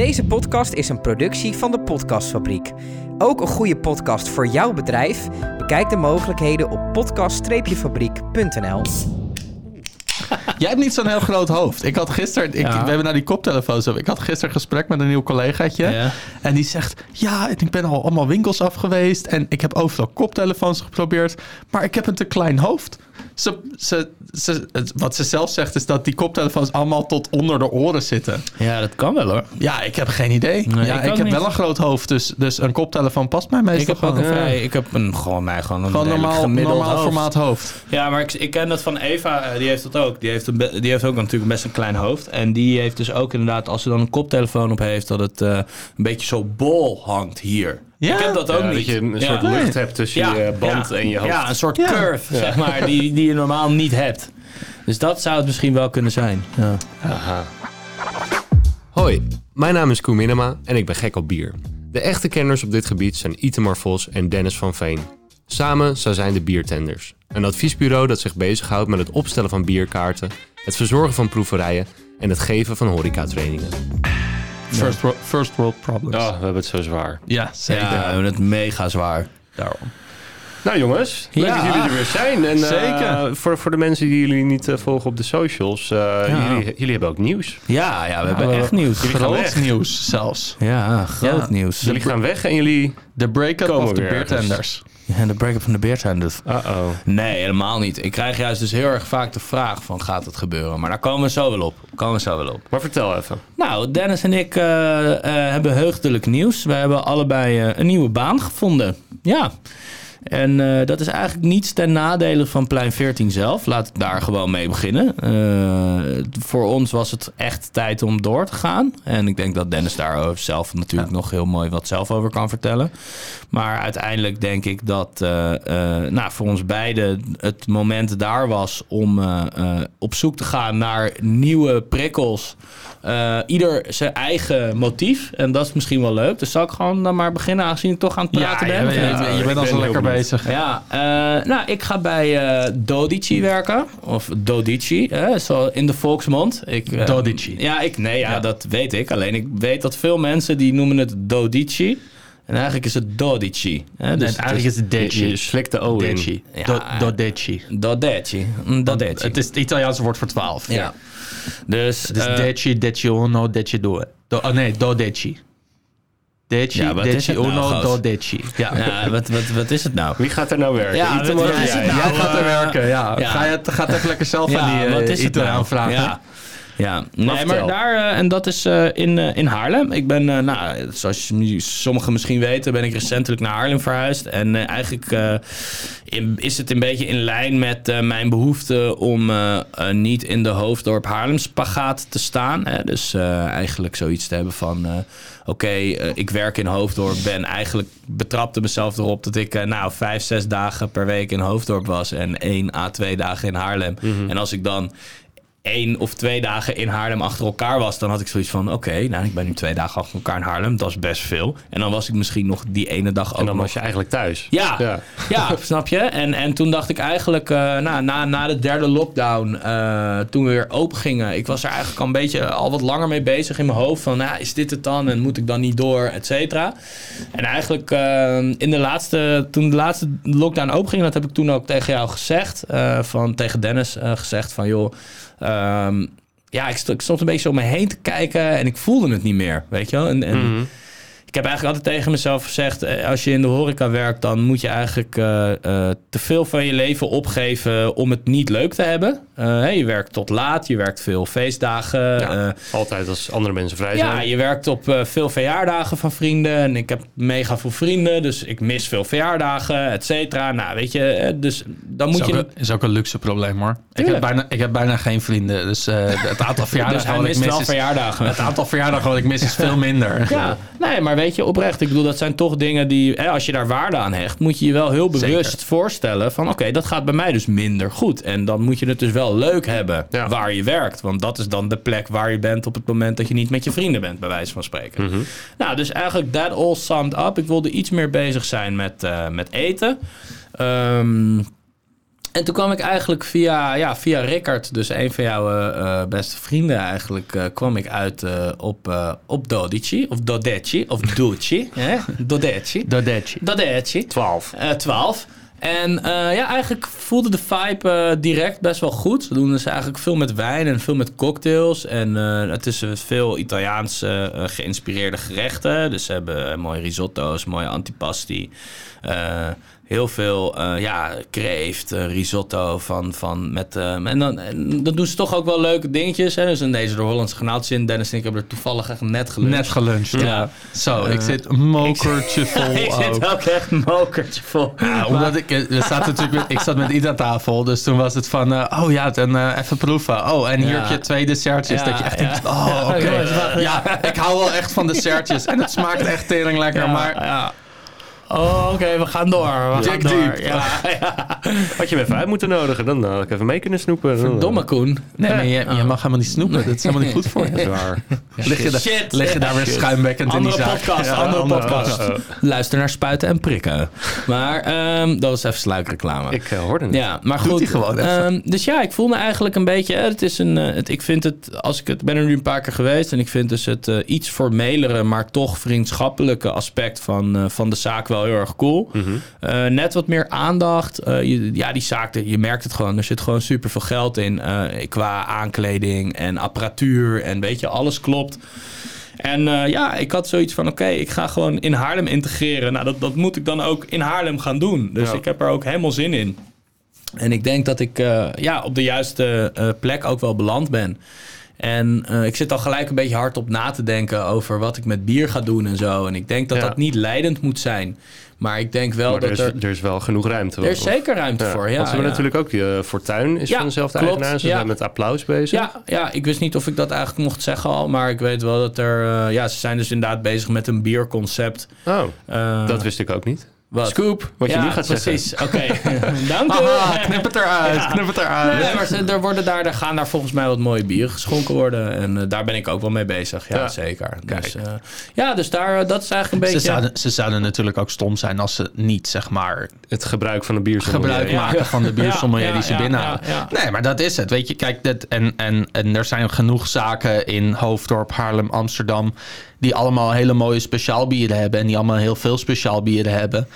Deze podcast is een productie van de Podcastfabriek. Ook een goede podcast voor jouw bedrijf? Bekijk de mogelijkheden op podcast-fabriek.nl. Jij hebt niet zo'n heel groot hoofd. Ik had gisteren, ik, Ja. we hebben naar die koptelefoons op. Ik had gisteren gesprek met een nieuw collegaatje. Ja. En die zegt, ja, ik ben al allemaal winkels af geweest. En ik heb overal koptelefoons geprobeerd. Maar ik heb een te klein hoofd. Ze, ze, ze, wat ze zelf zegt is dat die koptelefoons allemaal tot onder de oren zitten. Ja, dat kan wel hoor. Ja, ik heb geen idee. Nee, ja, ik heb niet. wel een groot hoofd. Dus, dus een koptelefoon past mij meestal Ik heb ook een gewoon. vrij, ik heb een, gewoon mij gewoon een Gewoon normaal, gemiddeld normaal hoofd. formaat hoofd. Ja, maar ik, ik ken dat van Eva, eh, die heeft dat ook. Die heeft, een die heeft ook natuurlijk best een klein hoofd. En die heeft dus ook inderdaad, als ze dan een koptelefoon op heeft, dat het eh, een beetje zo bol hangt hier. Ja? Ik heb dat ook Ja, niet. dat je een Ja. soort lucht hebt tussen je band ja. en je hoofd. Ja, een soort Ja. curve, zeg maar, die, die je normaal niet hebt. Dus dat zou het misschien wel kunnen zijn. Ja. Aha. Hoi, mijn naam is Koen Minema en ik ben gek op bier. De echte kenners op dit gebied zijn Itemar Vos en Dennis van Veen. Samen zij zijn de Biertenders. Een adviesbureau dat zich bezighoudt met het opstellen van bierkaarten, het verzorgen van proeverijen en het geven van horecatrainingen. First, world, first world problems. Oh, we hebben het zo zwaar. Ja, zeker. Ja, we hebben het mega zwaar. Daarom. Nou jongens, leuk Ja. dat jullie er weer zijn. En, eh, Zeker. voor, voor de mensen die jullie niet eh, volgen op de socials, eh, jullie, jullie hebben ook nieuws. Ja, ja, we hebben echt nieuws. Jullie gaan Groot weg. nieuws zelfs. Ja, groot Ja. nieuws. Jullie gaan weg en jullie... De break-up Komen of de beertenders. Ja, de break-up van de Beertenders. Uh-oh. Nee, helemaal niet. Ik krijg juist dus heel erg vaak de vraag van gaat het gebeuren? Maar daar komen we zo wel op. Komen we zo wel op. Maar vertel even. Nou, Dennis en ik eh, eh, hebben heugdelijk nieuws. We hebben allebei eh, een nieuwe baan gevonden. Ja. En eh, dat is eigenlijk niets ten nadele van Plein 14 zelf. Laat ik daar gewoon mee beginnen. Eh, voor ons was het echt tijd om door te gaan. En ik denk dat Dennis daar zelf natuurlijk nog heel mooi wat zelf over kan vertellen. Maar uiteindelijk denk ik dat eh, eh, nou, voor ons beiden het moment daar was om eh, eh, op zoek te gaan naar nieuwe prikkels. Eh, ieder zijn eigen motief. En dat is misschien wel leuk. Dus zal ik gewoon dan maar beginnen, aangezien ik toch aan het praten Ja, ben. je, je- Ja. je bent al zo lekker bezig. Ja, eh, nou, ik ga bij eh, Dodici werken. Of Dodici, hè, zo in de volksmond. Ik, eh, Dodici. Ja, ik, nee, ja, dat weet ik. Alleen ik weet dat veel mensen die noemen het Dodici. En eigenlijk is het Dodici. Hè, dus eigenlijk is het Deci. je slikt de O in. Deci. Ja. Dodeci. Dodici. Mm, Dodici. Het is het Italiaanse woord voor 12. ja. Dus, Het is eh, Deci, Deci uno, Deci due. Do, oh nee, Dodeci. Deci, Ja, wat Deci het nou, uno, gast? Dodeci. Ja. ja, wat, wat, wat is het nou? Wie gaat er nou werken? Ja, wat of is jij? het nou? Jij gaat er eh, werken, ja. ja. Ga je het gaat even lekker zelf aan die wat uh, is het Italiaan nou? vragen. Ja. Ja, nee, maar daar, eh, en dat is eh, in, eh, in Haarlem. Ik ben, nou, zoals sommigen misschien weten, ben ik recentelijk naar Haarlem verhuisd. En eigenlijk in- is het een beetje in lijn met mijn behoefte om niet in de hoofddorp Haarlem spagaat te staan. Hè? Dus eigenlijk zoiets te hebben van, oké, ik werk in Hoofddorp, ben eigenlijk betrapte mezelf erop dat ik, nou, vijf, zes dagen per week in Hoofddorp was en één à twee dagen in Haarlem. En als ik dan één of twee dagen in Haarlem achter elkaar was, dan had ik zoiets van: oké, nou, ik ben nu twee dagen achter elkaar in Haarlem, dat is best veel. En dan was ik misschien nog die ene dag ook En dan nog was je eigenlijk thuis. ja, Ja. ja. snap je? En, en toen dacht ik eigenlijk, nou, na, na de derde lockdown, eh, toen we weer open gingen, ik was er eigenlijk al een beetje al wat langer mee bezig in mijn hoofd. Van, nou, is dit het dan? En moet ik dan niet door, et cetera? En eigenlijk eh, in de laatste, toen de laatste lockdown open ging, dat heb ik toen ook tegen jou gezegd, van, tegen Dennis gezegd van, joh, ehm, ja, ik stond, een beetje om me heen te kijken en ik voelde het niet meer, weet je wel? En, en ik heb eigenlijk altijd tegen mezelf gezegd: eh, als je in de horeca werkt, dan moet je eigenlijk eh, eh, te veel van je leven opgeven om het niet leuk te hebben. Eh, hè, je werkt tot laat, je werkt veel feestdagen. Ja, eh, Altijd als andere mensen vrij ja, zijn. je werkt op eh, veel verjaardagen van vrienden. En ik heb mega veel vrienden, dus ik mis veel verjaardagen, et cetera. Nou, weet je, dus dan moet is, je... ook, een- is ook een luxe probleem hoor. Ik heb, bijna, ik heb bijna geen vrienden. Dus eh, het aantal Dus verjaardagen hij wat ik mist mis wel is, verjaardagen. Het aantal verjaardagen wat ik mis is veel minder. Ja, nee, maar weet je, oprecht. Ik bedoel, dat zijn toch dingen die, hè, als je daar waarde aan hecht, moet je je wel heel bewust Zeker. voorstellen van, oké, dat gaat bij mij dus minder goed. En dan moet je het dus wel leuk hebben Ja. waar je werkt. Want dat is dan de plek waar je bent op het moment dat je niet met je vrienden bent, bij wijze van spreken. Nou, dus eigenlijk that all summed up. Ik wilde iets meer bezig zijn met, eh, met eten. Ehm, En toen kwam ik eigenlijk via, ja, via Rickard, dus een van jouw eh, eh, beste vrienden eigenlijk, eh, kwam ik uit op, op Dodici, of Dodeci, of Ducci, hè? Dodeci. Dodeci. Dodeci. 12. Eh 12. En ja, eigenlijk voelde de vibe direct best wel goed. Ze doen dus eigenlijk veel met wijn en veel met cocktails. En het is veel Italiaans geïnspireerde gerechten. Dus ze hebben mooie risotto's, mooie antipasti. Heel veel eh, ja, kreeft, eh, risotto van, van met... eh, en, dan, en dan doen ze toch ook wel leuke dingetjes. Hè? Dus in deze de Hollandse granaatjes in. Dennis en ik hebben er toevallig echt net geluncht. Net geluncht. Ja. Zo, ik zit een mokertje vol ik zit ook echt een mokertje vol. Ja, omdat ik, natuurlijk ik zat met Ida tafel, dus toen was het van, oh ja, en even proeven. Oh, en hier heb je twee dessertjes. Dat je echt denkt, oh, oké. Ja, ik hou wel echt van dessertjes. En het smaakt echt tering lekker, maar ja. Oh, oké, we gaan door. We gaan Dig door. deep. Ja, ja. Had je hem even uit moeten nodigen, dan had ik even mee kunnen snoepen. Domme Koen. nee, maar je, je mag helemaal niet snoepen. Dat is helemaal niet goed voor je. Waar. Lig je, lig je daar weer schuimbekkend in die Andere zaak. podcast, Ja, andere andere podcast. Luister naar Spuiten en Prikken. Maar ehm, dat was even sluikreclame. Ik eh, hoorde het. Ja, maar Doet goed. hij gewoon ehm, dus ja, ik voelde eigenlijk een beetje. Het is een, eh, het, ik vind het, als ik het ben er nu een paar keer geweest. En ik vind dus het eh, iets formelere, maar toch vriendschappelijke aspect van, eh, van de zaak wel heel erg cool. Eh, net wat meer aandacht. Eh, je, ja, die zaak, je merkt het gewoon. Er zit gewoon super veel geld in. eh, qua aankleding en apparatuur. En weet je, alles klopt. En ja, ik had zoiets van: oké, ik ga gewoon in Haarlem integreren. Nou, dat, dat moet ik dan ook in Haarlem gaan doen. Dus Ja. ik heb er ook helemaal zin in. En ik denk dat ik ja, op de juiste plek ook wel beland ben. En eh, ik zit al gelijk een beetje hard op na te denken over wat ik met bier ga doen en zo. En ik denk dat Ja. dat niet leidend moet zijn. Maar ik denk wel Maar dat er is, er... er is wel genoeg ruimte. Er is of- zeker ruimte Ja, voor, ja. Want ze hebben ja. natuurlijk ook die eh, Fortuin is van dezelfde klopt, eigenaar. Ze zijn met applaus bezig. Ja, ja, ik wist niet of ik dat eigenlijk mocht zeggen al. Maar ik weet wel dat er... eh, ja, ze zijn dus inderdaad bezig met een bierconcept. Oh, Eh, dat wist ik ook niet. Wat? Scoop, wat je nu gaat precies. Oké, dank u. Knip het eruit, Ja. knip het eruit. Nee, maar ze- er, worden daar, er gaan daar volgens mij wat mooie bieren geschonken worden. En eh, daar ben ik ook wel mee bezig. Ja, Ja. zeker. Dus, eh, ja, dus daar, eh, dat is eigenlijk een Ze beetje... zouden, ze zouden natuurlijk ook stom zijn als ze niet, zeg maar, Het gebruik van een biersommelier. gebruik Ja. maken van de biersommelier Ja, die ze ja, binnenhalen. ja, ja. Nee, maar dat is het. Weet je, kijk, dat, en, en, en er zijn genoeg zaken in Hoofddorp, Haarlem, Amsterdam... die allemaal hele mooie speciaalbieren hebben... en die allemaal heel veel speciaalbieren hebben...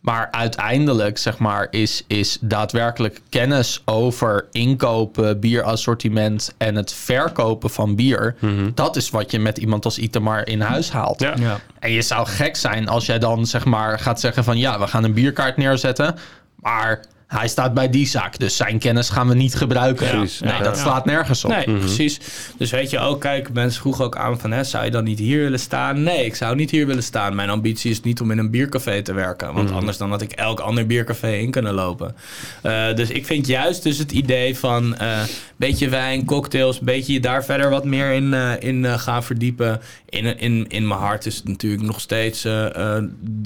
Maar uiteindelijk, zeg maar, is, is daadwerkelijk kennis over inkopen, bierassortiment en het verkopen van bier. Dat is wat je met iemand als Itamar in huis haalt. Ja. Ja. En je zou gek zijn als jij dan zeg maar gaat zeggen van ja, we gaan een bierkaart neerzetten. Maar hij staat bij die zaak, dus zijn kennis gaan we niet gebruiken. Ja, nee, ja, dat slaat nergens op. Nee, precies. Dus weet je ook, kijk, mensen vroegen ook aan van, hè, zou je dan niet hier willen staan? Nee, ik zou niet hier willen staan. Mijn ambitie is niet om in een biercafé te werken. Want anders dan had ik elk ander biercafé in kunnen lopen. Eh, dus ik vind juist dus het idee van eh beetje wijn, cocktails, beetje je daar verder wat meer in, eh, in eh, gaan verdiepen. In, in, in mijn hart is het natuurlijk nog steeds eh, eh,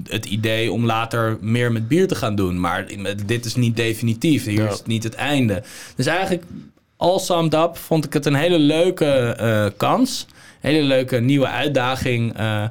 het idee om later meer met bier te gaan doen. Maar dit is niet definitief. Hier Ja. is het niet het einde. Dus eigenlijk all summed up vond ik het een hele leuke eh, kans. Hele leuke nieuwe uitdaging. eh,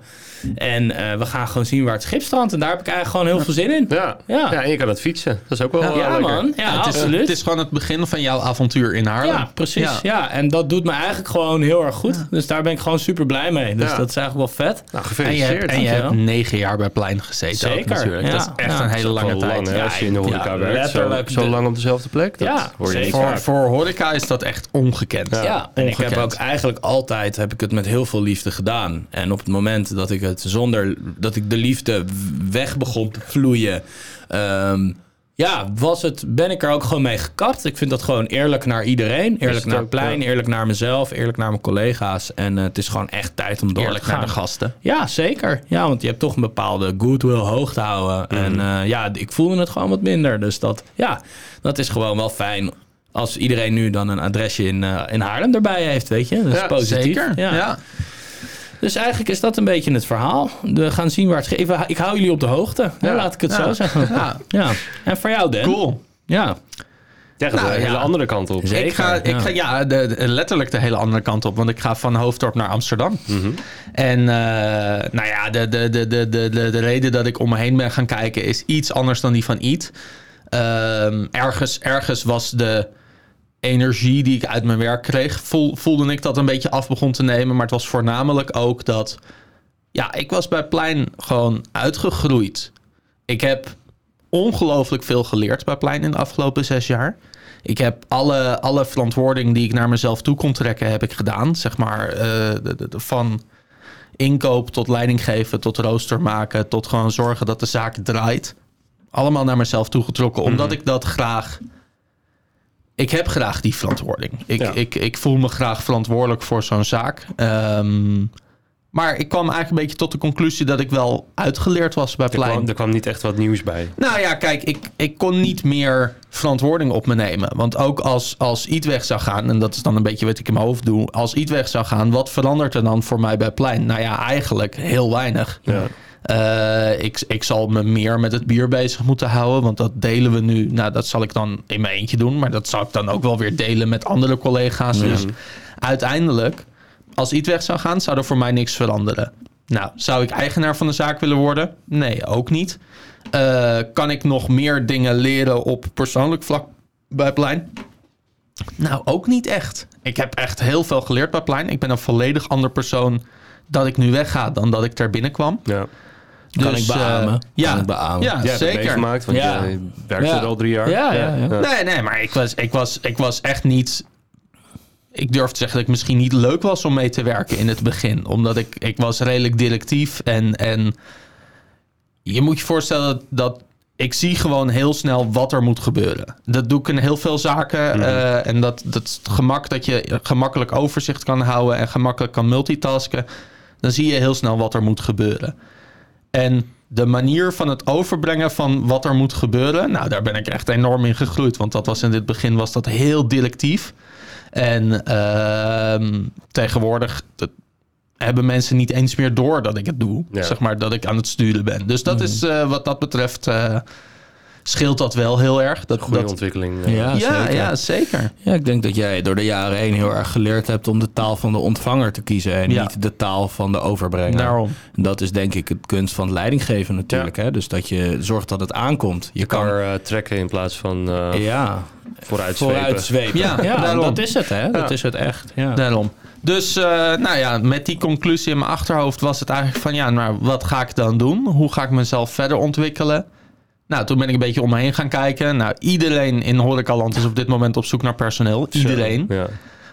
en eh, we gaan gewoon zien waar het schip strandt. En daar heb ik eigenlijk gewoon heel veel zin in. Ja. Ja. Ja. en je kan het fietsen. Dat is ook wel Ja, lekker. man. Ja, het, is, absoluut. het is gewoon het begin van jouw avontuur in Haarlem. Ja, precies. Ja. Ja. en dat doet me eigenlijk gewoon heel erg goed. Dus daar ben ik gewoon super blij mee. Dus Ja. dat is eigenlijk wel vet. Nou, En je, gefeliciteerd. hebt, en je hebt negen jaar bij Plein gezeten ook Zeker, natuurlijk. ja. Dat is echt Ja. een hele lange tijd. lang, hè, Ja, als je in de horeca ja, werkt. Zo, letterlijk zo de- lang op dezelfde plek. Dat Ja, hoor je. Voor, voor horeca is dat echt ongekend. Ja, en ik heb ook eigenlijk altijd heb ik het met heel veel liefde gedaan. En op het moment dat ik het zonder dat ik de liefde weg begon te vloeien, ehm, ja, was het, ben ik er ook gewoon mee gekapt. Ik vind dat gewoon eerlijk naar iedereen. Eerlijk naar het ook, plein, ja. eerlijk naar mezelf, eerlijk naar mijn collega's. En eh, het is gewoon echt tijd om door Eerlijk te naar gaan. de gasten. Ja, zeker. Ja, want je hebt toch een bepaalde goodwill hoog te houden. En eh, ja, ik voelde het gewoon wat minder. Dus dat, ja, dat is gewoon wel fijn. Als iedereen nu dan een adresje in, eh, in Haarlem erbij heeft, weet je. Dat is Ja, positief. Zeker. Ja. Ja. Dus eigenlijk is dat een beetje het verhaal. We gaan zien waar het... ge- Ik, hou jullie op de hoogte. Ja. Laat ik het Ja. zo zeggen. Ja. Ja. En voor jou, Dan? Cool. Ja. Ja, gaat Nou, de hele ja. andere kant op. Zeker. ik ga, ik ja. ga ja, de, de- letterlijk de hele andere kant op. Want ik ga van Hoofddorp naar Amsterdam. Mhm. En eh, nou ja, de, de, de, de, de, de, de reden dat ik om me heen ben gaan kijken is iets anders dan die van Eat. Ehm, ergens, ergens was de energie die ik uit mijn werk kreeg, voel, voelde ik dat een beetje af begon te nemen. Maar het was voornamelijk ook dat, ja, ik was bij Plein gewoon uitgegroeid. Ik heb ongelooflijk veel geleerd bij Plein in de afgelopen zes jaar. Ik heb alle, alle verantwoording die ik naar mezelf toe kon trekken, heb ik gedaan. Zeg maar eh, de, de- de- van inkoop tot leiding geven, tot rooster maken, tot gewoon zorgen dat de zaak draait. Allemaal naar mezelf toegetrokken, omdat ik dat graag. Ik heb graag die verantwoording. Ik, Ja. ik, ik voel me graag verantwoordelijk voor zo'n zaak. Ehm, maar ik kwam eigenlijk een beetje tot de conclusie dat ik wel uitgeleerd was bij Er Plein. kwam, er kwam niet echt wat nieuws bij. Nou ja, kijk, ik, ik kon niet meer verantwoording op me nemen. Want ook als, als iets weg zou gaan, en dat is dan een beetje wat ik in mijn hoofd doe. Als iets weg zou gaan, wat verandert er dan voor mij bij Plein? Nou ja, eigenlijk heel weinig. Ja. Eh, ik, ik zal me meer met het bier bezig moeten houden. Want dat delen we nu. Nou, dat zal ik dan in mijn eentje doen. Maar dat zal ik dan ook wel weer delen met andere collega's. Dus uiteindelijk, als iets weg zou gaan, zou er voor mij niks veranderen. Nou, zou ik eigenaar van de zaak willen worden? Nee, ook niet. Eh, kan ik nog meer dingen leren op persoonlijk vlak bij Plein? Nou, ook niet echt. Ik heb echt heel veel geleerd bij Plein. Ik ben een volledig ander persoon dat ik nu wegga dan dat ik daar binnenkwam. Ja. Kan Dus, ik beamen. eh, ja, Kan ik beamen. ja het zeker. meegemaakt, want Ja. je werkt Ja. er al drie jaar. Ja, ja, ja. Nee, nee, maar ik was, ik, was, ik was echt niet. Ik durf te zeggen dat ik misschien niet leuk was om mee te werken in het begin. Omdat ik, ik was redelijk directief. En, en je moet je voorstellen dat, dat ik zie gewoon heel snel wat er moet gebeuren. Dat doe ik in heel veel zaken. eh, en dat, dat is het gemak dat je gemakkelijk overzicht kan houden en gemakkelijk kan multitasken. Dan zie je heel snel wat er moet gebeuren. En de manier van het overbrengen van wat er moet gebeuren, nou, daar ben ik echt enorm in gegroeid. Want dat was in dit begin was dat heel directief. En ehm, tegenwoordig dat hebben mensen niet eens meer door dat ik het doe. Ja. Zeg maar dat ik aan het sturen ben. Dus dat is eh, wat dat betreft eh, scheelt dat wel heel erg. Dat, Goede dat, ontwikkeling. eh. Ja, ja, zeker. ja, zeker. Ja, ik denk dat jij door de jaren heen heel erg geleerd hebt om de taal van de ontvanger te kiezen en Ja. niet de taal van de overbrenger. Daarom. Dat is denk ik het kunst van het leidinggeven natuurlijk. Hè? Dus dat je zorgt dat het aankomt. Je Je kan kan eh, trekken in plaats van eh ja, vooruit zwepen. vooruit zwepen. Ja, Ja, daarom. dat is het hè. Dat Ja. is het echt. Ja. Daarom. Dus eh, nou ja, met die conclusie in mijn achterhoofd was het eigenlijk van ja, maar wat ga ik dan doen? Hoe ga ik mezelf verder ontwikkelen? Nou, toen ben ik een beetje om me heen gaan kijken. Nou, iedereen in Horecaland is op dit moment op zoek naar personeel. Iedereen. Ja.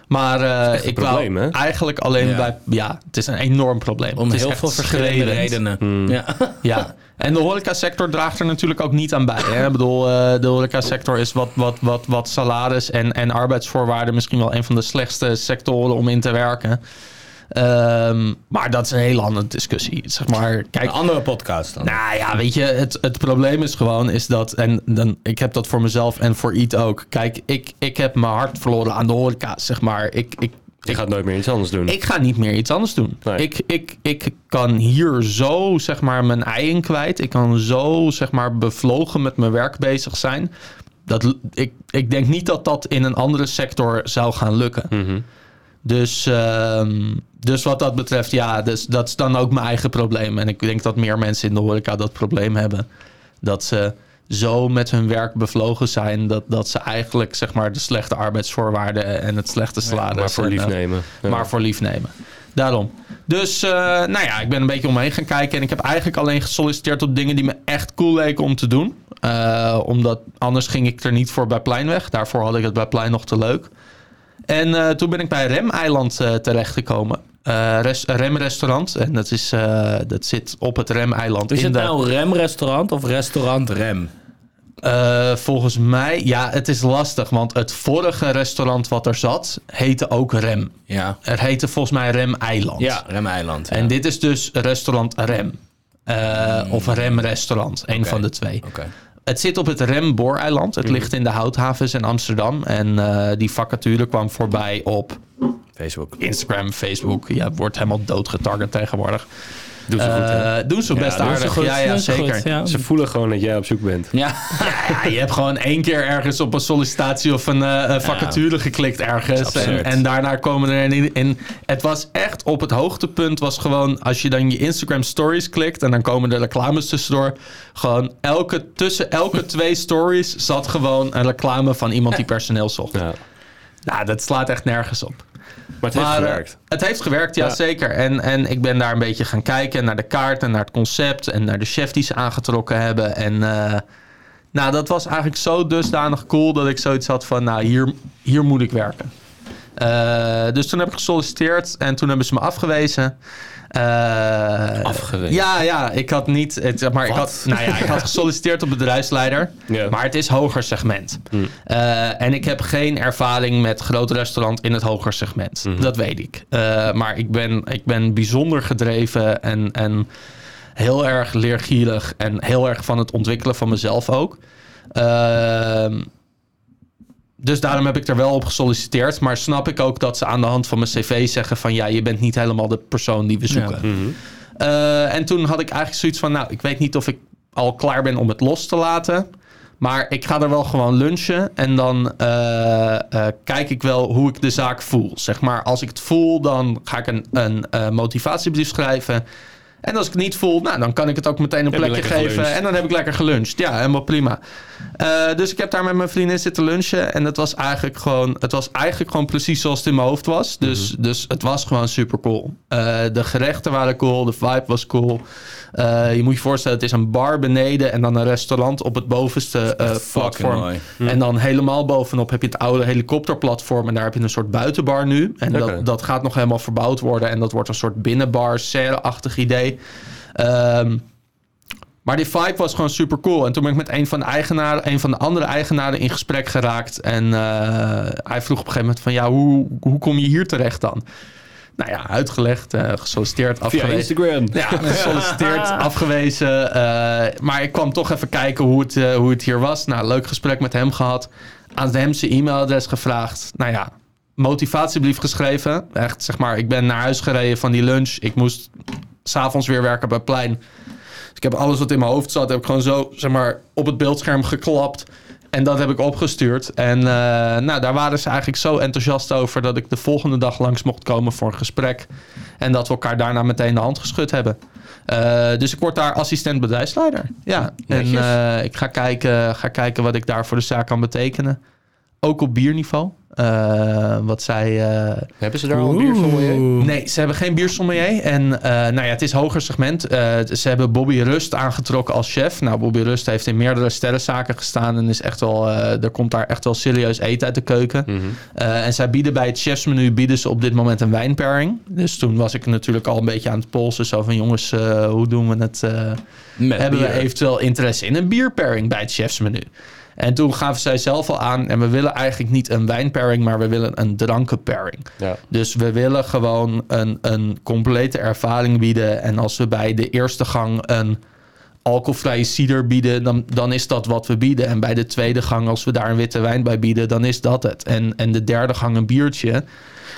Maar eh, ik probleem, wou hè? eigenlijk alleen Ja. bij... Ja, het is een enorm probleem. Om Het is heel veel verschillende redenen. Hmm. Ja. Ja, en de horecasector draagt er natuurlijk ook niet aan bij. Hè? Ik bedoel, eh, de horecasector is wat, wat, wat, wat salaris en, en arbeidsvoorwaarden misschien wel een van de slechtste sectoren om in te werken. Ehm, maar dat is een hele andere discussie. Zeg maar, kijk, Een andere podcast dan. nou ja, weet je, het, het probleem is gewoon is dat, en dan, ik heb dat voor mezelf en voor Iet ook. Kijk, ik, ik heb mijn hart verloren aan de horeca, zeg maar. Ik, ik, Je gaat nooit meer iets anders doen. ik ga niet meer iets anders doen. Nee. Ik, ik, ik kan hier zo, zeg maar, mijn ei in kwijt. Ik kan zo, zeg maar, bevlogen met mijn werk bezig zijn. Dat, ik, ik denk niet dat dat in een andere sector zou gaan lukken. Mhm. Dus, ehm, dus wat dat betreft, ja, dus, dat is dan ook mijn eigen probleem. En ik denk dat meer mensen in de horeca dat probleem hebben. Dat ze zo met hun werk bevlogen zijn... dat, dat ze eigenlijk, zeg maar, de slechte arbeidsvoorwaarden... en het slechte salaris... maar voor en, lief eh, nemen. Ja. maar voor lief nemen. Daarom. Dus, eh, nou ja, ik ben een beetje omheen gaan kijken. En ik heb eigenlijk alleen gesolliciteerd op dingen die me echt cool leken om te doen. Eh, omdat anders ging ik er niet voor bij Pleinweg. Daarvoor had ik het bij Plein nog te leuk. En eh, toen ben ik bij Rem-eiland eh, terechtgekomen. Eh res- Rem-restaurant. En dat, is, dat zit op het Rem-eiland. Is in het de- nou Rem-restaurant of restaurant Rem? Volgens mij, ja, het is lastig. Want het vorige restaurant wat er zat, heette ook Rem. Ja, Er heette volgens mij Rem-eiland. ja Rem-eiland. ja. En dit is dus restaurant Rem. Of Rem Restaurant, een van de twee. Oké. Het zit op het Rem Booreiland. Het ligt in de Houthavens in Amsterdam. En eh, die vacature kwam voorbij op Facebook. Instagram, Facebook. Ja, wordt helemaal doodgetarget tegenwoordig. Doe ze goed? Eh, doen ze best doen ze aardig. goed, ja, ja, doen ze zeker. goed, ja. Ze voelen gewoon dat jij op zoek bent. Ja. Ja, je hebt gewoon één keer ergens op een sollicitatie of een eh, vacature geklikt ergens. En, daarna komen er in, in. Het was echt op het hoogtepunt was gewoon als je dan je Instagram stories klikt en dan komen er reclames tussendoor. Gewoon elke, tussen elke twee stories zat gewoon een reclame van iemand die personeel zocht. Ja. Nou, dat slaat echt nergens op. Maar het heeft Maar, eh, gewerkt. het heeft gewerkt, ja, Ja. zeker. En, en ik ben daar een beetje gaan kijken naar de kaart en naar het concept en naar de chef die ze aangetrokken hebben. En eh, nou, dat was eigenlijk zo dusdanig cool dat ik zoiets had van, nou, hier, hier moet ik werken. Eh, dus toen heb ik gesolliciteerd en toen hebben ze me afgewezen. Afgewezen? Ja, ja, ik had niet. Het, maar ik had, nou ja, ik had gesolliciteerd op bedrijfsleider, maar het is hoger segment. Eh, en ik heb geen ervaring met groot restaurant in het hoger segment. Dat weet ik. Eh, maar ik ben, ik ben bijzonder gedreven en, en heel erg leergierig en heel erg van het ontwikkelen van mezelf ook. Ehm, dus daarom heb ik er wel op gesolliciteerd. Maar snap ik ook dat ze aan de hand van mijn cv zeggen van... ja, je bent niet helemaal de persoon die we zoeken. Eh, en toen had ik eigenlijk zoiets van... nou, ik weet niet of ik al klaar ben om het los te laten... Maar ik ga er wel gewoon lunchen en dan eh, eh, kijk ik wel hoe ik de zaak voel. Zeg maar, als ik het voel, dan ga ik een, een eh, motivatiebrief schrijven. En als ik het niet voel, nou, dan kan ik het ook meteen een Heb plekje geven. geluncht. En dan heb ik lekker geluncht. Ja, helemaal prima. Eh, dus ik heb daar met mijn vriendin zitten lunchen. En het was eigenlijk gewoon, het was eigenlijk gewoon precies zoals het in mijn hoofd was. Dus, dus het was gewoon super cool. Eh, de gerechten waren cool, de vibe was cool. Eh, je moet je voorstellen, het is een bar beneden en dan een restaurant op het bovenste eh, Fucking platform. mooi. En dan helemaal bovenop heb je het oude helikopterplatform. En daar heb je een soort buitenbar nu. En dat, dat gaat nog helemaal verbouwd worden. En dat wordt een soort binnenbar, serre-achtig idee. Ehm, maar die vibe was gewoon super cool. En toen ben ik met een van de eigenaren, een van de andere eigenaren in gesprek geraakt. En eh, hij vroeg op een gegeven moment van ja, hoe, hoe kom je hier terecht dan? Nou ja, uitgelegd, eh, gesolliciteerd, Via afgewezen. Instagram. Ja, gesolliciteerd, afgewezen. eh, maar ik kwam toch even kijken hoe het, eh, hoe het hier was. Nou, leuk gesprek met hem gehad. Aan hem zijn e-mailadres gevraagd. Nou ja, motivatiebrief geschreven. Echt, zeg maar, ik ben naar huis gereden van die lunch. Ik moest s'avonds weer werken bij Plein. Dus ik heb alles wat in mijn hoofd zat, heb ik gewoon zo, zeg maar, op het beeldscherm geklapt. En dat heb ik opgestuurd. En eh, nou, daar waren ze eigenlijk zo enthousiast over dat ik de volgende dag langs mocht komen voor een gesprek. En dat we elkaar daarna meteen de hand geschud hebben. Eh, dus ik word daar assistent bedrijfsleider. Ja, en eh, ik ga kijken, ga kijken wat ik daar voor de zaak kan betekenen. Ook op bierniveau. Eh, wat zij. eh, Hebben ze daar al een biersommelier? Nee, ze hebben geen biersommelier. En eh, nou ja, het is hoger segment. Ze hebben Bobby Rust aangetrokken als chef. Nou, Bobby Rust heeft in meerdere sterrenzaken gestaan. En is echt wel, er komt daar echt wel serieus eten uit de keuken. Mhm. En zij bieden bij het chefsmenu bieden ze op dit moment een wijnpairing. Dus toen was ik natuurlijk al een beetje aan het polsen. Zo van jongens, hoe doen we het? hebben we eventueel interesse in een bierpairing bij het chefsmenu? En toen gaven zij zelf al aan, en we willen eigenlijk niet een wijnpairing, maar we willen een drankenpairing. Ja. Dus we willen gewoon een, een complete ervaring bieden. En als we bij de eerste gang een alcoholvrije cider bieden, dan, dan is dat wat we bieden. En bij de tweede gang, als we daar een witte wijn bij bieden, dan is dat het. En, en de derde gang een biertje.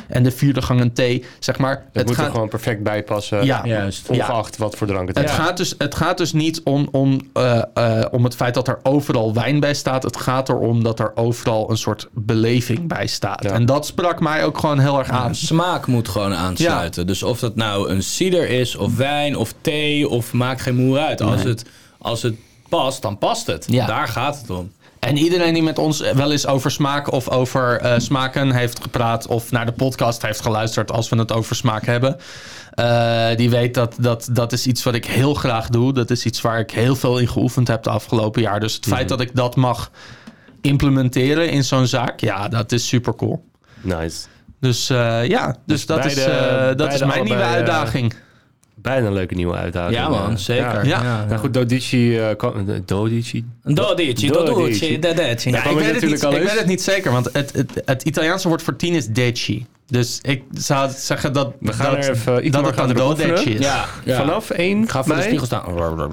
En de vierde gang een thee. Zeg maar, Het, het moet er gaat, gewoon perfect bij passen. Ja. Juist. Ongeacht wat voor drank het het, is. gaat dus, het gaat dus niet om, om, eh, eh, om het feit dat er overal wijn bij staat. Het gaat erom dat er overal een soort beleving bij staat. Ja. En dat sprak mij ook gewoon heel erg aan. Smaak moet gewoon aansluiten. Dus of dat nou een cider is, of wijn, of thee, of maakt geen moer uit. Als, het, als het past, dan past het. Ja. Daar gaat het om. En iedereen die met ons wel eens over smaak of over eh, smaken heeft gepraat... of naar de podcast heeft geluisterd als we het over smaak hebben... eh, die weet dat, dat dat is iets wat ik heel graag doe. Dat is iets waar ik heel veel in geoefend heb de afgelopen jaar. Dus het feit dat ik dat mag implementeren in zo'n zaak... ja, dat is super cool. Nice. Dus eh, ja, dus, Dus dat, is, beide- dat is mijn nieuwe uitdaging. Bijna een leuke nieuwe uitdaging. Ja man, Eh, zeker. Ja. Ja. Nou goed, Dodici... eh, kwam- eh, Dodici? Een dodici, Dodici. dodici. Ja, ik, ik weet het niet, ik weet het niet zeker, want het, het, het Italiaanse woord voor tien is deci. Dus ik zou zeggen dat, We gaan dat, er even... dat het een dodeci is. Ja, ja. Vanaf 1 Ik ga voor de mei? spiegel staan.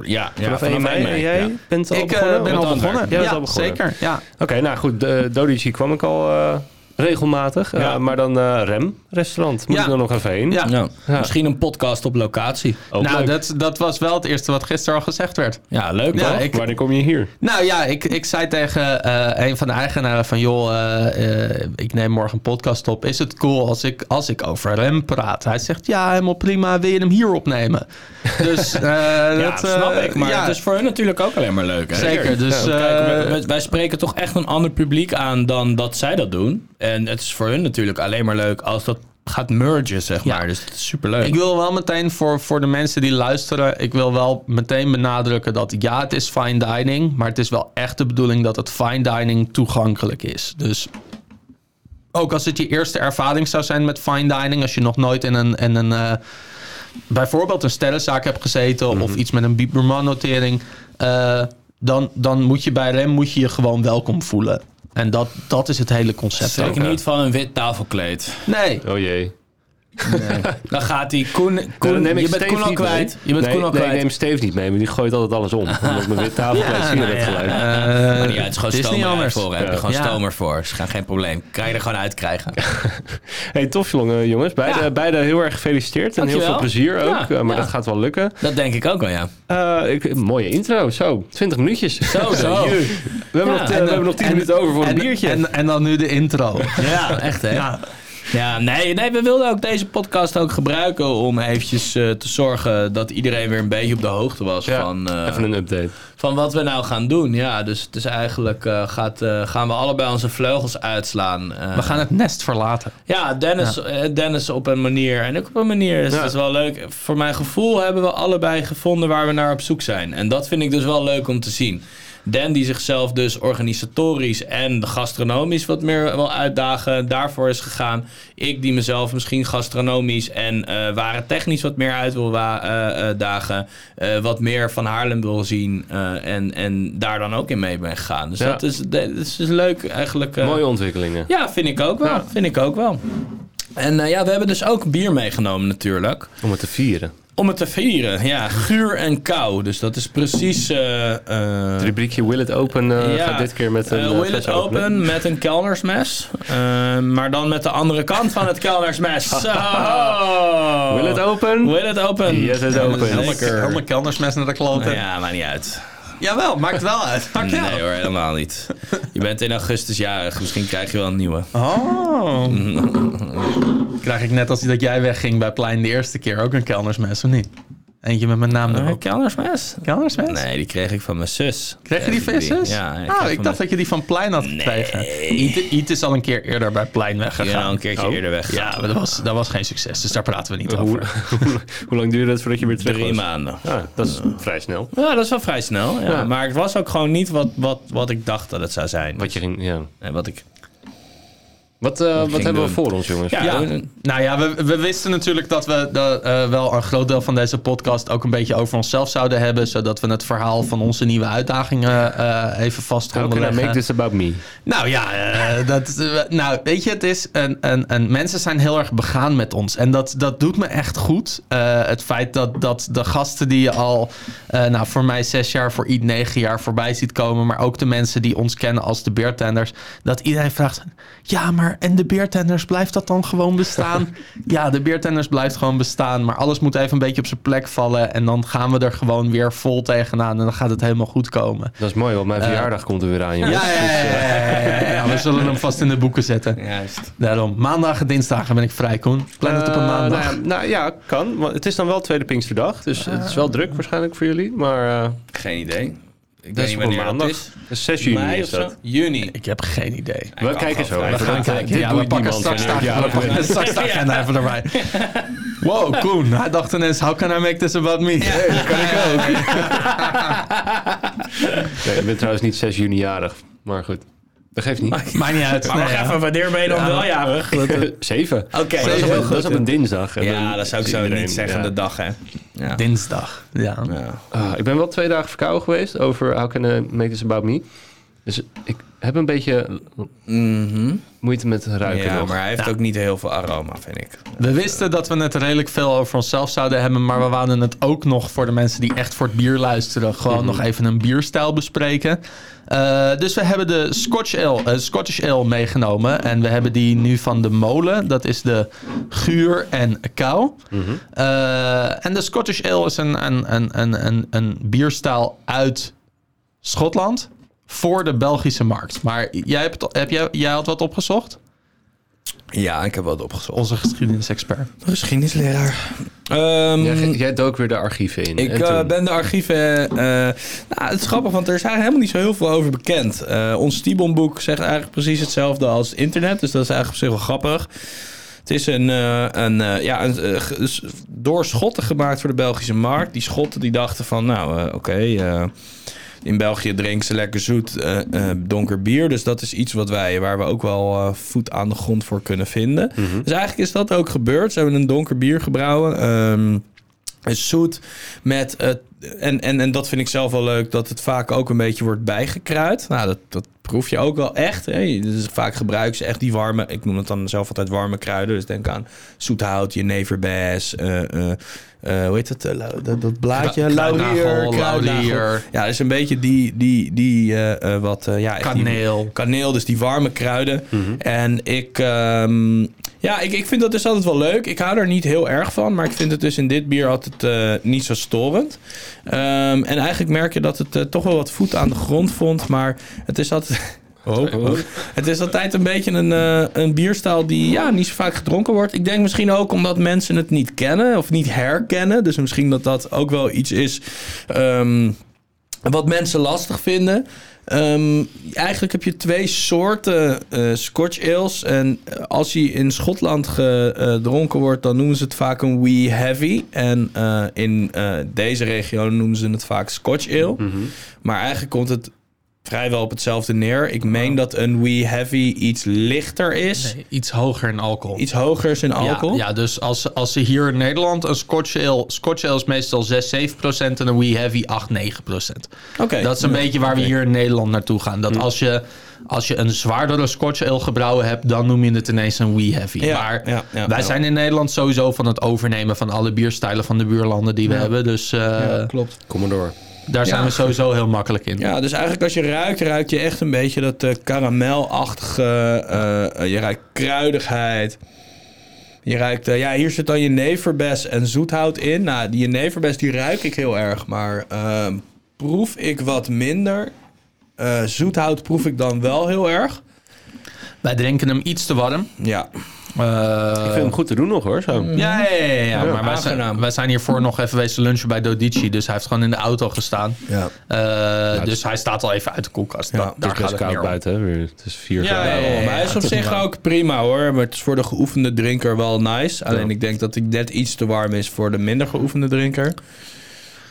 Ja, ja Vanaf 1 mei. En jij ja. bent al Ik begonnen? ben Met al begonnen. Jij ja, al begonnen. zeker. Ja. Oké, nou goed. De Dodici kwam ik al eh, regelmatig. Ja. Eh, maar dan eh, Rem, restaurant. Moet Ja. ik dan nog even heen. Ja. Ja. Misschien een podcast op locatie. Ook nou, leuk. dat, dat was wel het eerste wat gisteren al gezegd werd. Ja, leuk Ja, toch? ik- Wanneer kom je hier? Nou ja, ik, ik zei tegen eh, een van de eigenaren van... joh, eh, eh, ik neem morgen een podcast op. Is het cool als ik, als ik over rem praat? Hij zegt, ja, helemaal prima. Wil je hem hier opnemen? Dus eh, Ja, dat, snap ik. Maar ja, het is voor hun natuurlijk ook alleen maar leuk. Hè? Zeker, dus, Ja, kijk, eh, wij- wij, wij spreken toch echt een ander publiek aan dan dat zij dat doen. En het is voor hun natuurlijk alleen maar leuk als dat gaat mergen, zeg Ja. maar. Dus het is superleuk. Ik wil wel meteen voor, voor de mensen die luisteren... ik wil wel meteen benadrukken dat ja, het is fine dining... maar het is wel echt de bedoeling dat het fine dining toegankelijk is. Dus ook als het je eerste ervaring zou zijn met fine dining... als je nog nooit in een... In een eh, bijvoorbeeld een sterrenzaak hebt gezeten... of iets met een Biberman-notering... eh, dan, dan moet je bij Rem moet je je gewoon welkom voelen. En dat, dat is het hele concept. ook. Zeker niet van een wit tafelkleed. Nee, Oh jee. Dan gaat die Koen... Koen Dan neem ik je bent Steve Koen al kwijt. Je bent nee, Koen al nee, kwijt. ik neem Steve niet mee, maar die gooit altijd alles om. Omdat mijn wit tafelkleed zie je dat gelijk. Eh, Maar niet uit, het is gewoon het is niet stomer anders. voor. Heb je Ja. gewoon Ja. stomer voor. Is geen, geen probleem. Kan je er gewoon uit krijgen. Hey, tof jongen, jongens. Beide, Ja. beide heel erg gefeliciteerd. En heel veel plezier ook. Ja, Eh, maar ja. dat gaat wel lukken. Dat denk ik ook wel, ja. Eh, ik, mooie intro, zo. 20 minuutjes. Zo, zo. We hebben, Ja, nog, we hebben nog 10 en- minuten over voor een en, biertje. En, en dan nu de intro. Ja, echt hè? Ja. Nee, nee, we wilden ook deze podcast ook gebruiken om eventjes eh, te zorgen dat iedereen weer een beetje op de hoogte was Ja, van, eh, Even een update. van wat we nou gaan doen. Ja, dus het is eigenlijk eh, gaat, eh, gaan we allebei onze vleugels uitslaan. Eh, We gaan het nest verlaten. Ja, Dennis, Dennis op een manier en ik op een manier. Dus Ja. het is wel leuk. Voor mijn gevoel hebben we allebei gevonden waar we naar op zoek zijn. En dat vind ik dus wel leuk om te zien. Dan die zichzelf dus organisatorisch en gastronomisch wat meer wil uitdagen. Daarvoor is gegaan. Ik die mezelf misschien gastronomisch en eh waren technisch wat meer uit wil eh, eh, dagen. Wat meer van Haarlem wil zien. en, en daar dan ook in mee ben gegaan. Dus Ja. dat, is, dat is dus leuk eigenlijk. Mooie ontwikkelingen. ja, vind ik ook wel. Ja. Vind ik ook wel. En ja, we hebben dus ook bier meegenomen natuurlijk. Om het te vieren. Om het te vieren. Ja, guur en kou. Dus dat is precies... eh, eh, Het rubriekje Will It Open eh, ja, gaat dit keer met een Will fles it openen. open met een kelnersmes. Eh, maar dan met de andere kant van het kelnersmes. Zo. Will it open? Will it open. Yes, it's open. Helemaal kelnersmes naar de kloten. Ja, maakt niet uit. Jawel, maakt wel uit. Maakt wel. Nee hoor, helemaal niet. Je bent in augustus jarig. Misschien krijg je wel een nieuwe. Oh. Krijg ik net als dat jij wegging bij Plein de eerste keer ook een kelnersmes, of niet? Eentje met mijn naam Een erop. kelnersmes? Kelnersmes? Nee, die kreeg ik van mijn zus. Kreeg je die visses? Ja. ik oh, ik van dacht dat je die van Plein had gekregen. Iet, Iet is al een keer eerder bij Plein Ik ben al weggegaan. een keertje Oh. eerder weg. Ja, maar dat was, dat was geen succes, dus daar praten we niet Hoe, over. hoe lang duurde het voordat je weer terug Drie was? maanden. Ah, dat is vrij snel. Ja, dat is wel vrij snel. Ja. Ja. Maar het was ook gewoon niet wat, wat, wat ik dacht dat het zou zijn. Wat, je ging, ja. Nee, wat ik... wat, eh, wat hebben we voor ons, jongens? Ja, nou ja, we, we wisten natuurlijk dat we de, eh, wel een groot deel van deze podcast ook een beetje over onszelf zouden hebben. Zodat we het verhaal van onze nieuwe uitdagingen eh, even vast How konden can I leggen. make this about me? Nou ja, eh, dat, nou weet je, het is een, een, een, mensen zijn heel erg begaan met ons. En dat, dat doet me echt goed. Eh, het feit dat, dat de gasten die je al, eh, nou voor mij zes jaar, voor iets negen jaar voorbij ziet komen. Maar ook de mensen die ons kennen als de beertenders. Dat iedereen vraagt, ja maar en de beertenders, blijft dat dan gewoon bestaan? ja, de beertenders blijft gewoon bestaan. Maar alles moet even een beetje op zijn plek vallen. En dan gaan we er gewoon weer vol tegenaan. En dan gaat het helemaal goed komen. Dat is mooi, want mijn verjaardag komt er weer aan, jongens. Ja, ja, ja, ja, ja, ja, ja. we zullen hem vast in de boeken zetten. Juist. Daarom, maandag en dinsdagen ben ik vrij, Koen. Plan het op een Eh, maandag. nou, ja, nou ja, kan. Want het is dan wel tweede Pinksterdag. Dus het is wel druk waarschijnlijk voor jullie. Maar eh Geen idee. Ik dat weet is op maandag. dat is. Dus 6 juni Mei is of zo? dat. Juni. Ik heb geen idee. We kijken zo We gaan kijken. dit Ja, doet we pakken niemand straks de, agenda even erbij. Wow, Koen. Hij dacht ineens, how can I make this about me? Hey, dat kan ik ook. Ik ben trouwens niet 6 juni jarig. Maar goed, dat geeft niet. Maakt niet uit. Maar Nee, wacht ja. even, wanneer ben je dan wel jarig? Oké. 7. Maar dat, is op, een- dat is op een dinsdag. En Ja, dan dat zou ik zo niet zeggen, ja. de dag hè. Ja. Dinsdag. Ja. Ja. Ah, ik ben wel twee dagen verkouden geweest over How Can I Make This About Me. Dus ik, hebben een beetje Mhm. moeite met ruiken Ja, nog. maar hij heeft ook niet heel veel aroma, vind ik. We wisten dat we het redelijk veel over onszelf zouden hebben, maar we wouden het ook nog voor de mensen die echt voor het bier luisteren, gewoon nog even een bierstijl bespreken. Eh, dus we hebben de Scotch Ale, eh, Scottish Ale meegenomen en we hebben die nu van de molen. Dat is de guur en kou. Eh, en de Scottish Ale is een, een, een, een, een, een bierstijl uit Schotland voor de Belgische markt. Maar jij, hebt, heb jij, jij had wat opgezocht? Ja, ik heb wat opgezocht. Onze geschiedenisexpert. Geschiedenisleraar. Ehm, Jij, jij dook weer de archieven in. Ik eh, ben de archieven. eh, nou, het is grappig, want er is eigenlijk helemaal niet zo heel veel over bekend. Eh, ons Stibonboek zegt eigenlijk precies hetzelfde als het internet. Dus dat is eigenlijk op zich wel grappig. Het is een, eh, een, eh, ja, een, door Schotten gemaakt voor de Belgische markt. Die Schotten die dachten van, nou, eh, oké. eh, in België drinken ze lekker zoet eh, donker bier. Dus dat is iets wat wij, waar we ook wel eh, voet aan de grond voor kunnen vinden. Dus eigenlijk is dat ook gebeurd. Ze hebben een donker bier gebrouwen. Is zoet met het. En, en, en dat vind ik zelf wel leuk, dat het vaak ook een beetje wordt bijgekruid. Nou, dat, dat proef je ook wel echt. Hè. Dus vaak gebruiken ze echt die warme, ik noem het dan zelf altijd warme kruiden. Dus denk aan zoethout, jeneverbes, eh eh eh, hoe heet het? dat, dat blaadje? Laurier. kruidnagel. Ja, dus een beetje die, die, die wat, ja, die- Kaneel. kaneel, dus die warme kruiden. En ik, ehm, ja, ik, ik vind dat dus altijd wel leuk. Ik hou er niet heel erg van, maar ik vind het dus in dit bier altijd niet zo storend. Ehm, en eigenlijk merk je dat het toch wel wat voet aan de grond vond, maar het is altijd... Oh, oh. Het is altijd een beetje een, eh, een bierstijl die ja, niet zo vaak gedronken wordt. Ik denk misschien ook omdat mensen het niet kennen of niet herkennen. Dus misschien dat dat ook wel iets is ehm, wat mensen lastig vinden. Ehm, eigenlijk heb je twee soorten eh, Scotch ales. En als die in Schotland gedronken wordt, dan noemen ze het vaak een wee heavy. En eh, in deze regio noemen ze het vaak Scotch ale. Maar eigenlijk komt het vrijwel op hetzelfde neer. Ik meen dat een wee heavy iets lichter is. Nee, iets hoger in alcohol. Iets hoger is in alcohol. Ja, ja, dus als, als ze hier in Nederland een Scotch Ale... Scotch Ale is meestal 6, 7 procent en een Wee Heavy 8, 9 procent. Oké. Dat is een beetje waar we hier in Nederland naartoe gaan. Dat als je, als je een zwaardere Scotch Ale gebrouwen hebt... dan noem je het ineens een Wee Heavy. Ja, maar ja, ja, wij ja. zijn in Nederland sowieso van het overnemen... van alle bierstijlen van de buurlanden die we hebben. Dus eh, Ja, klopt. Kom maar door. Daar zijn we sowieso heel makkelijk in. Ja, dus eigenlijk als je ruikt, ruik je echt een beetje dat eh, karamelachtige... eh, eh, je ruikt kruidigheid. Je ruikt... ja, hier zit dan jeneverbes en zoethout in. Nou, die jeneverbes die ruik ik heel erg. Maar ehm, proef ik wat minder. Eh, zoethout proef ik dan wel heel erg. Wij drinken hem iets te warm. Ja. Eh, Ik vind hem goed te doen nog hoor. Zo. Ja, ja, ja, ja, ja. maar wij zijn, wij zijn hiervoor nog even wezen lunchen bij Dodici. Dus hij heeft gewoon in de auto gestaan. Ja. Eh, dus hij staat al even uit de koelkast. Da- daar is gaat het koud buiten. Hè? weer. Het is 4 Ja, graden. maar hij is op zich ook prima hoor. Maar het is voor de geoefende drinker wel nice. Alleen ik denk dat hij net iets te warm is voor de minder geoefende drinker.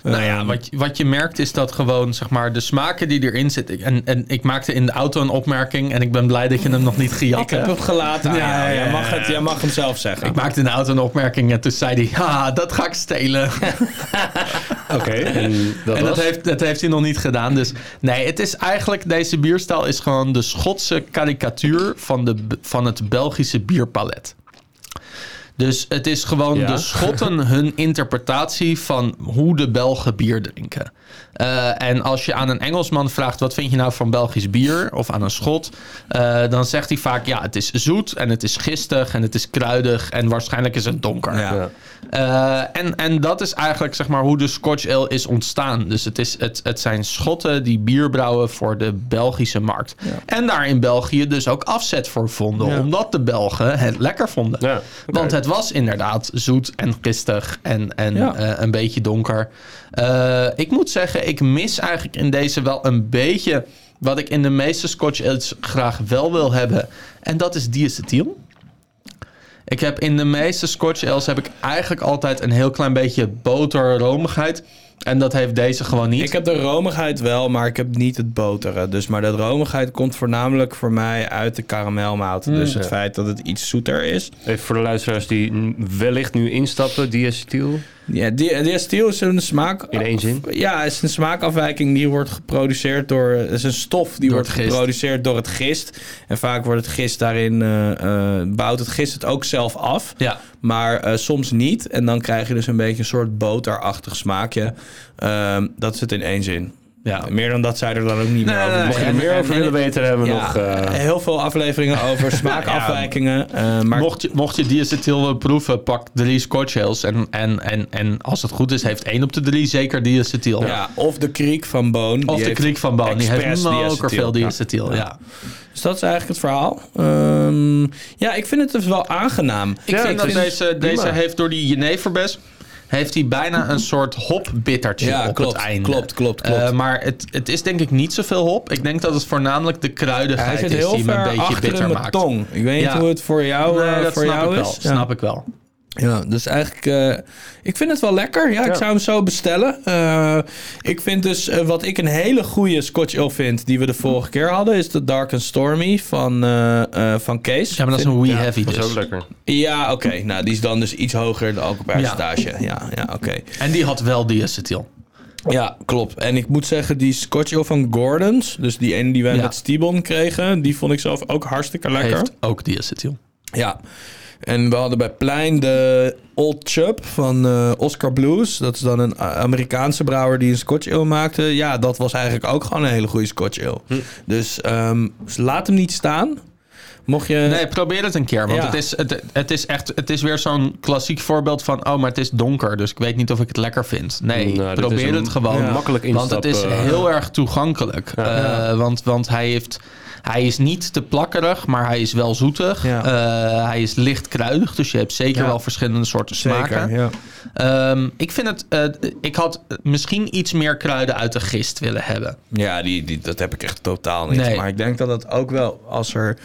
Nou ja, Ehm, wat, je- wat je merkt is dat gewoon zeg maar, de smaken die erin zitten. En, en ik maakte in de auto een opmerking. En ik ben blij dat je hem nog niet gejat Ik heb hem gelaten. Ja, Ja, jij, mag het, jij mag hem zelf zeggen. Ik maakte in de auto een opmerking en toen zei hij... Ja, dat ga ik stelen. Oké. En dat en dat was? heeft, dat heeft hij nog niet gedaan. Dus nee, het is eigenlijk... Deze bierstijl is gewoon de Schotse karikatuur van, de, van het Belgische bierpalet. Dus het is gewoon Ja. de Schotten hun interpretatie van hoe de Belgen bier drinken. Eh, en als je aan een Engelsman vraagt wat vind je nou van Belgisch bier of aan een Schot, eh, dan zegt hij vaak ja het is zoet en het is gistig en het is kruidig en waarschijnlijk is het donker. Ja. Eh, en, en dat is eigenlijk zeg maar hoe de Scotch Ale is ontstaan. Dus het, is, het, het zijn Schotten die bier brouwen voor de Belgische markt. En daar in België dus ook afzet voor vonden. Ja. Omdat de Belgen het lekker vonden. Want het was inderdaad zoet en gistig en, en Ja. eh, een beetje donker. Eh, ik moet zeggen, ik mis eigenlijk in deze wel een beetje... wat ik in de meeste Scotch Ales graag wel wil hebben. En dat is diacetyl. Ik heb in de meeste Scotch Ales heb ik eigenlijk altijd een heel klein beetje boter, romigheid. En dat heeft deze gewoon niet. Ik heb de romigheid wel, maar ik heb niet het boteren. Dus, maar de romigheid komt voornamelijk voor mij uit de karamelmout. dus het feit dat het iets zoeter is. Even voor de luisteraars die wellicht nu instappen, diacetyl. Ja, steel is een smaak... In één zin? Ja, het is een smaakafwijking die wordt geproduceerd door... Het is een stof die Door wordt geproduceerd door het gist. En vaak wordt het gist daarin... eh, eh, bouwt het gist het ook zelf af. Ja. Maar eh, soms niet. En dan krijg je dus een beetje een soort boterachtig smaakje. Ehm, dat zit in één zin. Ja. Meer dan dat zij er dan ook niet meer Nee, over. nee, Mocht je er En- meer over en- willen weten, hebben we ja, nog... eh, heel veel afleveringen over smaakafwijkingen. eh, maar Mocht je, mocht je diacetyl willen proeven, pak drie Scotch Ales. En, en, en, en als het goed is, heeft één op de drie zeker diacetyl. ja, of de kriek van Boon. Of die de kriek van Boon, die heeft ook veel diacetyl. Ja. Dus dat is eigenlijk het verhaal. Ehm, ja, ik vind het dus wel aangenaam. Ik vind dat deze, deze heeft door die jeneverbes... heeft hij bijna een soort hopbittertje Ja, op klopt, het einde. klopt, klopt, klopt. Eh, maar het, het is denk ik niet zoveel hop. Ik denk dat het voornamelijk de kruidigheid is heel die me een beetje bitter maakt. tong. Ik weet niet Ja. hoe het voor jou, Nee, eh, dat voor snap jou ik wel. is. Snap ik wel. Ja, dus eigenlijk, eh, ik vind het wel lekker. Ja, ik zou hem zo bestellen. Eh, ik vind dus, eh, wat ik een hele goede Scotch Ale vind, die we de vorige keer hadden, is de Dark and Stormy van, eh, eh, van Kees. Ja, maar dat is een wee heavy dat is dus. ook lekker. Ja, oké. Nou, die is dan dus iets hoger, de alcoholpercentage. Ja, ja, oké. En die had wel diacetyl. Ja, klopt. En ik moet zeggen, die Scotch Ale van Gordon's, dus die ene die wij Ja. met Stibon kregen, die vond ik zelf ook hartstikke lekker. Heeft ook diacetyl. Ja. En we hadden bij Plein de Old Chub van eh, Oscar Blues. Dat is dan een Amerikaanse brouwer die een Scotch Ale maakte. Ja, dat was eigenlijk ook gewoon een hele goede Scotch Ale. Dus ehm, laat hem niet staan. Mocht je... Nee, probeer het een keer. Want Ja. het, is, het, het is echt. Het is weer zo'n klassiek voorbeeld van. Oh, maar het is donker. Dus ik weet niet of ik het lekker vind. Nee, Nou, probeer een het gewoon. Ja. Makkelijk Want het is instappen. heel erg toegankelijk. Eh, want, want hij heeft. Hij is niet te plakkerig, maar hij is wel zoetig. Ja. Eh, hij is licht kruidig, dus je hebt zeker Ja. wel verschillende soorten smaken. Zeker, ja. Ehm, ik vind het. eh, ik had misschien iets meer kruiden uit de gist willen hebben. Ja, die, die, dat heb ik echt totaal niet. Nee. Maar ik denk dat het ook wel, als er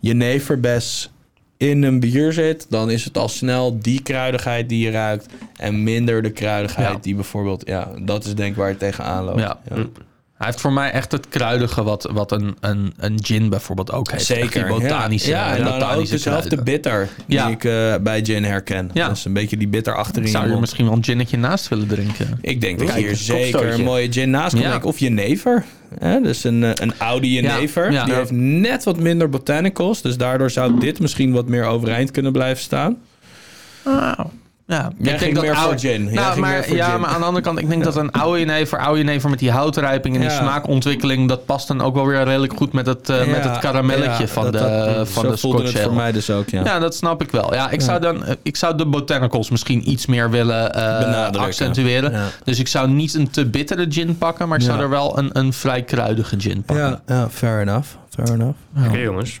jeneverbes in een bier zit, dan is het al snel die kruidigheid die je ruikt en minder de kruidigheid Ja. die bijvoorbeeld, ja, dat is denk ik waar je tegenaan loopt. Ja. Hij heeft voor mij echt het kruidige wat, wat een, een, een gin bijvoorbeeld ook heeft. Echt Zeker. Die botanische, ja, ja en dan ook dezelfde bitter die Ja. ik eh, bij gin herken. Ja. Dat is een beetje die bitter achterin. Zou je er misschien wel een ginnetje naast willen drinken? Ik denk dat je hier zeker een mooie gin naast kan drinken. Of jenever. Hè? Dus een, eh, een oude jenever. Die heeft net wat minder botanicals. Dus daardoor zou dit misschien wat meer overeind kunnen blijven staan. Ja, Jij ging meer voor gin. Nou, ging maar, meer voor ja, gin. maar aan de andere kant, ik denk dat een oude jenever, oude jenever met die houtrijping en die Ja. smaakontwikkeling, dat past dan ook wel weer redelijk goed met het, eh, met het karamelletje ja, van dat- de, dat- van zo de voelde Scotch het voor Ale. mij dus ook, ja. Ja, dat snap ik wel. Ja, ik, Zou dan, ik zou de botanicals misschien iets meer willen eh, accentueren. Ja. Dus ik zou niet een te bittere gin pakken, maar ik zou Ja. er wel een, een vrij kruidige gin pakken. Ja, ja, fair enough. Fair enough. Oké jongens.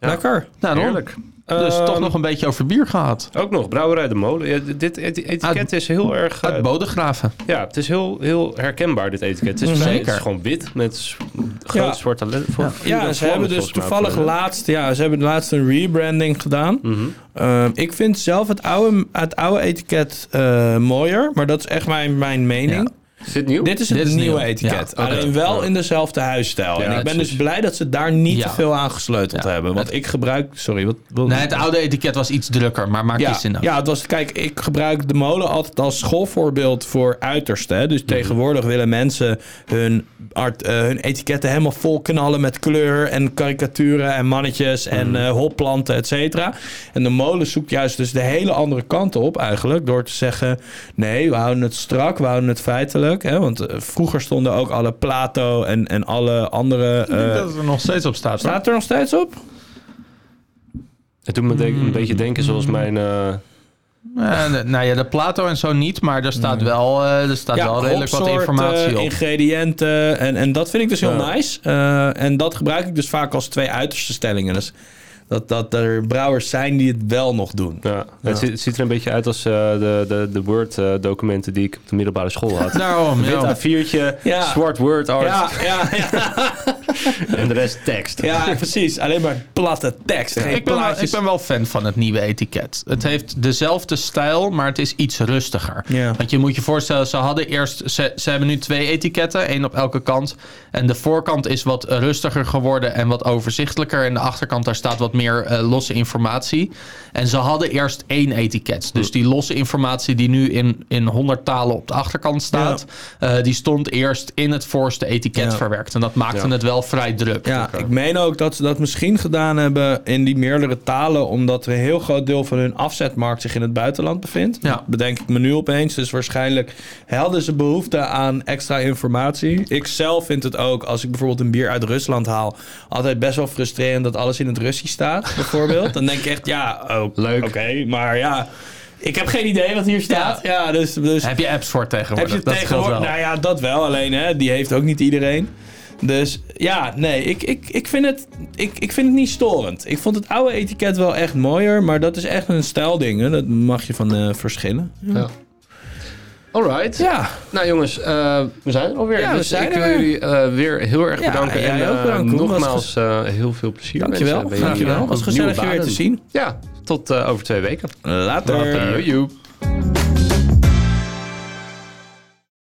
Ja. Lekker. Nou, dan. Heerlijk. Dus Ehm, toch nog een beetje over bier gehad. Ook nog, Brouwerij de Molen. Ja, dit et- etiket Uit- is heel erg... eh, Uit Bodegraven. ja, het is heel, heel herkenbaar, dit etiket. Het is, Zeker. het is gewoon wit met grote Ja. zwarte letters. Ja, ze hebben dus toevallig laatst, ja, ze hebben laatst een rebranding gedaan. Mhm. Ehm, ik vind zelf het oude, het oude etiket eh, mooier, maar dat is echt mijn, mijn mening. Is dit nieuw? Dit is het Dit is nieuwe nieuw. etiket. Ja. Alleen wel in dezelfde huisstijl. Ja, en ik ben dus blij dat ze daar niet Ja. te veel aan gesleuteld Ja. hebben. Want ik gebruik... Sorry, wat... wat Nee, het oude etiket was iets drukker, maar maak ja, je zin ja, het was, kijk, ik gebruik de molen altijd als schoolvoorbeeld voor uiterste. hè. Dus tegenwoordig willen mensen hun, art, eh, hun etiketten helemaal vol knallen met kleur en karikaturen en mannetjes en eh, hopplanten, et cetera. En de molen zoekt juist dus de hele andere kant op eigenlijk door te zeggen, nee, we houden het strak, we houden het feitelijk. Hè? Want eh, vroeger stonden ook alle Plato en, en alle andere... Ik denk eh, dat het er nog steeds op staat. hoor. staat er nog steeds op? Het doet me denk- een beetje denken zoals mijn... eh, Eh, de- nou ja, de Plato en zo niet, maar er staat wel, eh, er staat wel redelijk wat informatie op. ingrediënten. En, en dat vind ik dus heel Ja. nice. Eh, en dat gebruik ik dus vaak als twee uiterste stellingen. Dus dat, dat er brouwers zijn die het wel nog doen. ja, Het, ziet, het ziet er een beetje uit als eh, de, de, de Word-documenten die ik op de middelbare school had. Daarom, Wit ja. A4'tje, Ja. zwart Word art. Ja, ja, ja. En de rest tekst. Ja, precies. Alleen maar platte tekst. Ik ben, wel, ik ben wel fan van het nieuwe etiket. Het heeft dezelfde stijl, maar het is iets rustiger. Ja. Want je moet je voorstellen, ze hadden eerst... Ze, ze hebben nu twee etiketten, één op elke kant. En de voorkant is wat rustiger geworden en wat overzichtelijker. En de achterkant, daar staat wat meer eh, losse informatie. En ze hadden eerst één etiket. Dus die losse informatie die nu in, in 100 talen op de achterkant staat... eh, die stond eerst in het voorste etiket Ja. verwerkt. En dat maakte Ja. het wel vrij druk. Ja, ik meen ook dat ze dat misschien gedaan hebben in die meerdere talen, omdat een heel groot deel van hun afzetmarkt zich in het buitenland bevindt. Ja. Dat bedenk ik me nu opeens. Dus waarschijnlijk hadden ze behoefte aan extra informatie. Ik zelf vind het ook, als ik bijvoorbeeld een bier uit Rusland haal, altijd best wel frustrerend dat alles in het Russisch staat, bijvoorbeeld. Dan denk ik echt, ja, oh, Leuk. Oké, maar ja, ik heb geen idee wat hier staat. Ja, dus, dus Heb je apps voor heb tegenwoordig? je Dat scheelt tegenwoordig? wel. Nou ja, dat wel. Alleen, hè, die heeft ook niet iedereen. Dus ja, nee, ik, ik, ik, vind het, ik, ik vind het niet storend. Ik vond het oude etiket wel echt mooier, maar dat is echt een stijlding. Hè. Dat mag je van eh, verschillen. Ja. Alright. Ja, Nou jongens, eh, we zijn er alweer. Ja, we dus zijn ik er wil jullie eh, weer heel erg Ja, bedanken. jij en ook bedankt, nogmaals eh, heel veel plezier dankjewel. jullie, Dankjewel. eh, Was gezellig je weer te zien. Ja, tot eh, over twee weken. Later. Joejoe.